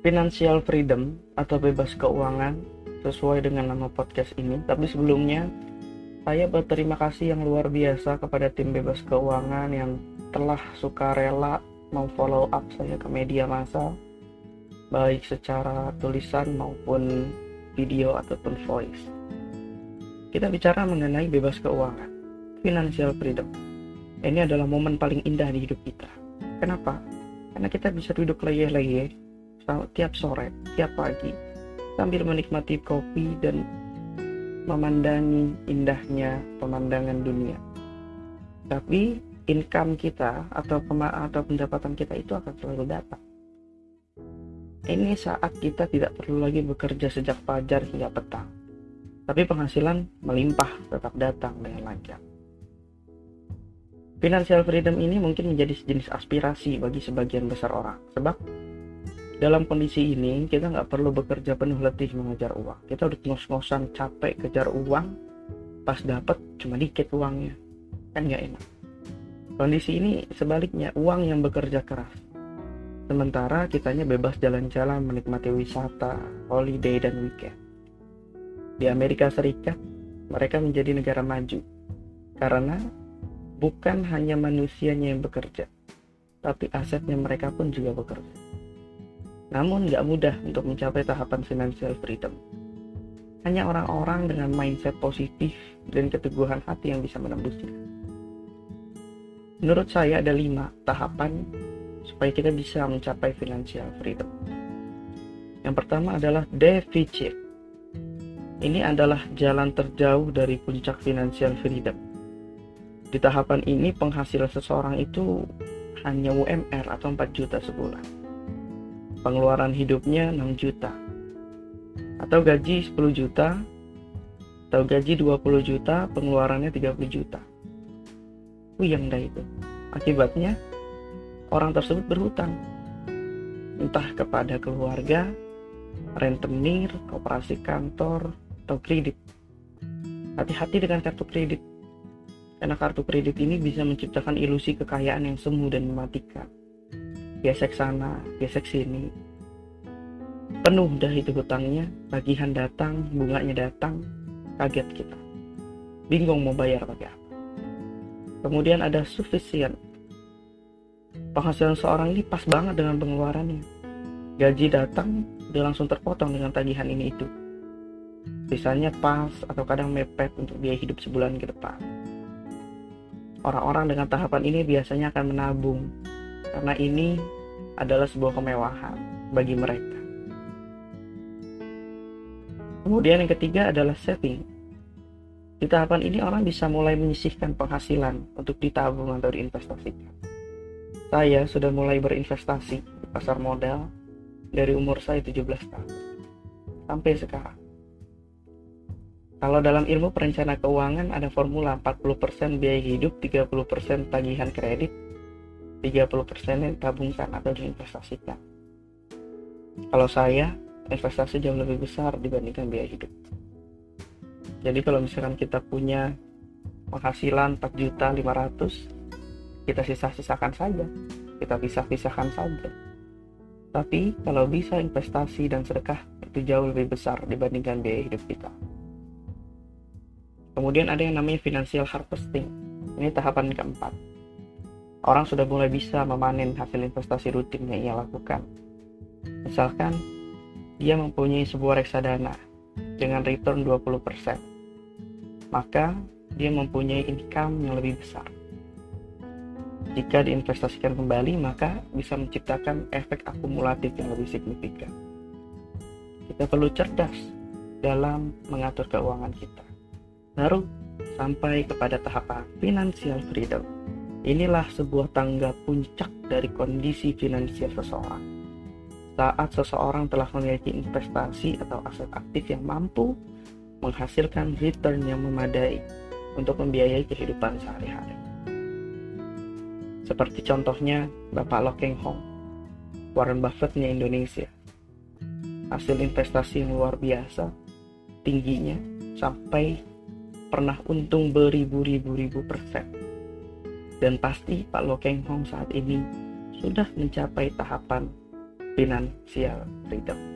financial freedom atau bebas keuangan sesuai dengan nama podcast ini. Tapi sebelumnya saya berterima kasih yang luar biasa kepada tim bebas keuangan yang telah suka rela mau follow up saya ke media massa baik secara tulisan maupun video ataupun voice. Kita bicara mengenai bebas keuangan, financial freedom. Ini adalah momen paling indah di hidup kita. Kenapa? Karena kita bisa duduk leyeh-leyeh tiap sore, tiap pagi, sambil menikmati kopi dan memandangi indahnya pemandangan dunia. Tapi income kita atau pema atau pendapatan kita itu akan selalu datang. Ini saat kita tidak perlu lagi bekerja sejak fajar hingga petang. Tapi penghasilan melimpah tetap datang dengan lancar. Financial freedom ini mungkin menjadi sejenis aspirasi bagi sebagian besar orang. Sebab dalam kondisi ini kita nggak perlu bekerja penuh letih mengejar uang. Kita udah ngos-ngosan capek kejar uang, pas dapat cuma dikit uangnya. Kan nggak enak. Kondisi ini sebaliknya uang yang bekerja keras. Sementara kitanya bebas jalan-jalan menikmati wisata, holiday, dan weekend. Di Amerika Serikat, mereka menjadi negara maju. Karena bukan hanya manusianya yang bekerja, tapi asetnya mereka pun juga bekerja. Namun nggak mudah untuk mencapai tahapan financial freedom. Hanya orang-orang dengan mindset positif dan keteguhan hati yang bisa menembusnya. Menurut saya ada lima tahapan supaya kita bisa mencapai financial freedom. Yang pertama adalah deficit. Ini adalah jalan terjauh dari puncak financial freedom. Di tahapan ini penghasilan seseorang itu hanya UMR atau 4 juta sebulan. Pengeluaran hidupnya 6 juta. Atau gaji 10 juta, atau gaji 20 juta, pengeluarannya 30 juta. Puyeng dah itu. Akibatnya, orang tersebut berhutang. Entah kepada keluarga, rentenir, koperasi kantor, atau kredit. Hati-hati dengan kartu kredit. Karena kartu kredit ini bisa menciptakan ilusi kekayaan yang semu dan mematikan. Gesek sana, gesek sini. Penuh dah itu hutangnya, tagihan datang, bunganya datang, kaget kita. Bingung mau bayar pakai apa. Kemudian ada sufficient. Penghasilan seorang ini pas banget dengan pengeluarannya. Gaji datang, dia langsung terpotong dengan tagihan ini itu. Sisanya pas atau kadang mepet untuk biaya hidup sebulan ke depan. Orang-orang dengan tahapan ini biasanya akan menabung karena ini adalah sebuah kemewahan bagi mereka. Kemudian yang ketiga adalah saving. Di tahapan ini orang bisa mulai menyisihkan penghasilan untuk ditabung atau diinvestasikan. Saya sudah mulai berinvestasi di pasar modal dari umur saya 17 tahun sampai sekarang. Kalau dalam ilmu perencana keuangan ada formula 40% biaya hidup, 30% tagihan kredit, 30% yang ditabungkan atau diinvestasikan. Kalau saya, investasi jauh lebih besar dibandingkan biaya hidup. Jadi kalau misalkan kita punya penghasilan 4 juta 500, kita sisa-sisakan saja. Kita pisah-pisahkan saja. Tapi kalau bisa investasi dan sedekah itu jauh lebih besar dibandingkan biaya hidup kita. Kemudian ada yang namanya financial harvesting. Ini tahapan keempat orang sudah mulai bisa memanen hasil investasi rutin yang ia lakukan. Misalkan, dia mempunyai sebuah reksadana dengan return 20%, maka dia mempunyai income yang lebih besar. Jika diinvestasikan kembali, maka bisa menciptakan efek akumulatif yang lebih signifikan. Kita perlu cerdas dalam mengatur keuangan kita. Baru sampai kepada tahapan financial freedom Inilah sebuah tangga puncak dari kondisi finansial seseorang. Saat seseorang telah memiliki investasi atau aset aktif yang mampu menghasilkan return yang memadai untuk membiayai kehidupan sehari-hari. Seperti contohnya Bapak Lo Keng Hong, Warren Buffettnya Indonesia. Hasil investasi yang luar biasa, tingginya sampai pernah untung beribu-ribu-ribu persen dan pasti Pak Lo Keng Hong saat ini sudah mencapai tahapan financial freedom